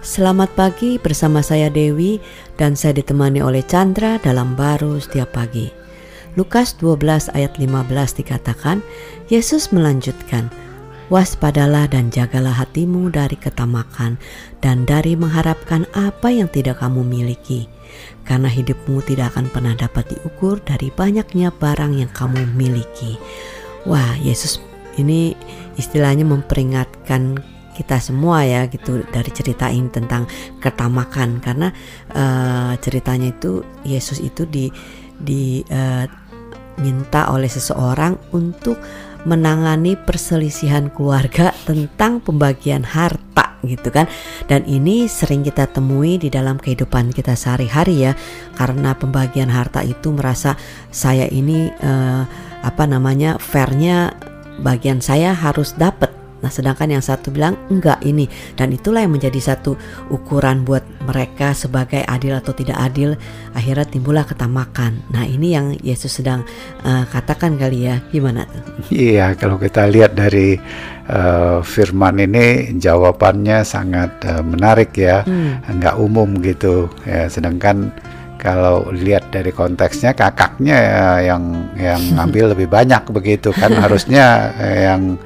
Selamat pagi bersama saya Dewi dan saya ditemani oleh Chandra dalam baru setiap pagi. Lukas 12 ayat 15 dikatakan, Yesus melanjutkan, Waspadalah dan jagalah hatimu dari ketamakan dan dari mengharapkan apa yang tidak kamu miliki. Karena hidupmu tidak akan pernah dapat diukur dari banyaknya barang yang kamu miliki. Wah, Yesus ini istilahnya memperingatkan kita semua ya gitu dari cerita ini tentang ketamakan. Karena uh, ceritanya itu Yesus itu di di uh, minta oleh seseorang untuk menangani perselisihan keluarga tentang pembagian harta gitu kan. Dan ini sering kita temui di dalam kehidupan kita sehari-hari ya karena pembagian harta itu merasa saya ini uh, apa namanya fairnya bagian saya harus dapat Nah, sedangkan yang satu bilang enggak ini dan itulah yang menjadi satu ukuran buat mereka sebagai adil atau tidak adil. Akhirnya timbullah ketamakan. Nah, ini yang Yesus sedang uh, katakan kali ya. Gimana tuh? Iya, kalau kita lihat dari uh, firman ini jawabannya sangat uh, menarik ya. Hmm. Enggak umum gitu. Ya, sedangkan kalau lihat dari konteksnya kakaknya yang yang ngambil lebih banyak begitu kan harusnya yang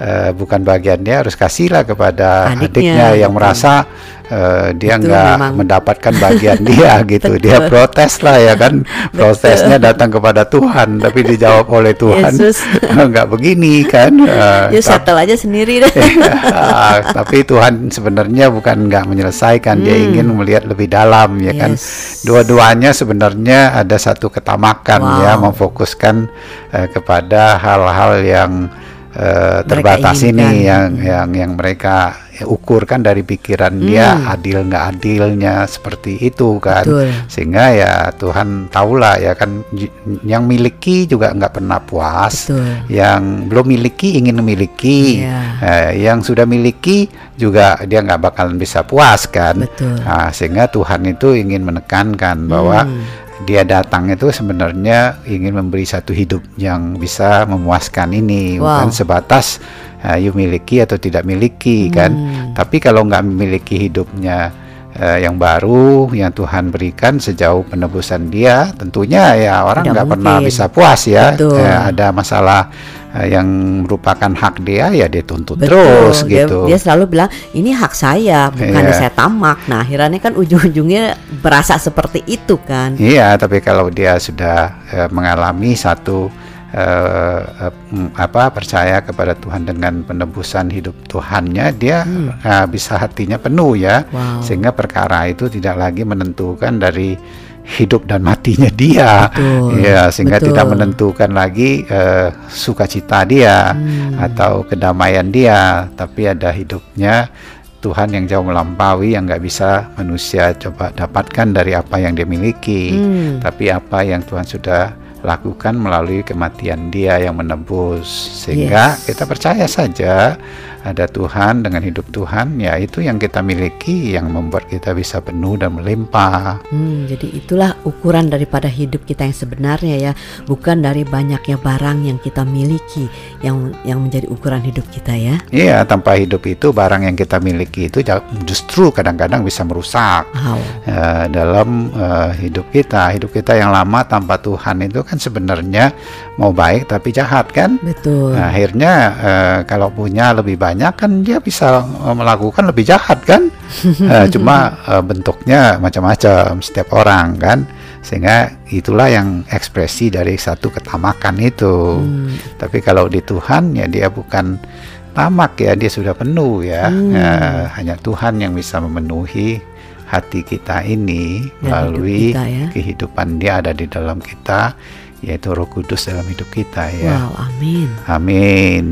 uh, bukan bagian dia harus kasihlah kepada adiknya, adiknya yang merasa uh, dia nggak mendapatkan bagian dia gitu. Dia protes lah ya kan? Protesnya datang kepada Tuhan tapi dijawab oleh Tuhan. Nggak begini kan? Uh, ya settle aja sendiri. Deh uh, tapi Tuhan sebenarnya bukan nggak menyelesaikan. Hmm. dia ingin melihat lebih dalam ya kan. yes. kan dua-duanya sebenarnya ada satu ketamakan ya, wow. ya memfokuskan uh, kepada hal-hal yang uh, terbatas ini yang yang yang mereka ukurkan dari pikiran hmm. dia adil nggak adilnya seperti itu kan Betul. sehingga ya Tuhan tahulah ya kan yang miliki juga nggak pernah puas Betul. yang belum miliki ingin memiliki yeah. eh, yang sudah miliki juga dia nggak bakalan bisa puas kan Betul. Nah, sehingga Tuhan itu ingin menekankan bahwa hmm dia datang itu sebenarnya ingin memberi satu hidup yang bisa memuaskan ini wow. bukan sebatas uh, you miliki atau tidak miliki kan. hmm. kan tapi kalau nggak memiliki hidupnya uh, yang baru yang Tuhan berikan sejauh penebusan dia tentunya ya orang nggak pernah bisa puas ya uh, ada masalah yang merupakan hak dia ya dia tuntut Betul. terus dia, gitu. Dia selalu bilang ini hak saya bukan yeah. saya tamak. Nah akhirnya kan ujung-ujungnya berasa seperti itu kan. Iya tapi kalau dia sudah uh, mengalami satu uh, uh, apa percaya kepada Tuhan dengan penebusan hidup Tuhannya dia hmm. uh, bisa hatinya penuh ya wow. sehingga perkara itu tidak lagi menentukan dari hidup dan matinya dia betul, ya sehingga betul. tidak menentukan lagi uh, sukacita dia hmm. atau kedamaian dia tapi ada hidupnya Tuhan yang jauh melampaui yang nggak bisa manusia coba dapatkan dari apa yang dia miliki hmm. tapi apa yang Tuhan sudah lakukan melalui kematian dia yang menebus sehingga yes. kita percaya saja ada Tuhan dengan hidup Tuhan ya itu yang kita miliki yang membuat kita bisa penuh dan melimpah. Hmm, jadi itulah ukuran daripada hidup kita yang sebenarnya ya, bukan dari banyaknya barang yang kita miliki yang yang menjadi ukuran hidup kita ya. Iya, tanpa hidup itu barang yang kita miliki itu justru kadang-kadang bisa merusak wow. uh, dalam uh, hidup kita. Hidup kita yang lama tanpa Tuhan itu kan sebenarnya mau baik tapi jahat kan? Betul. Nah, akhirnya uh, kalau punya lebih banyak kan dia bisa uh, melakukan lebih jahat kan uh, cuma bentuknya macam-macam setiap orang kan sehingga itulah yang ekspresi dari satu ketamakan itu hmm. tapi kalau di Tuhan ya dia bukan tamak ya dia sudah penuh ya hmm. hanya Tuhan yang bisa memenuhi hati kita ini Dan melalui kita, ya. kehidupan dia ada di dalam kita yaitu Roh Kudus dalam hidup kita ya. Wow, amin. Amin.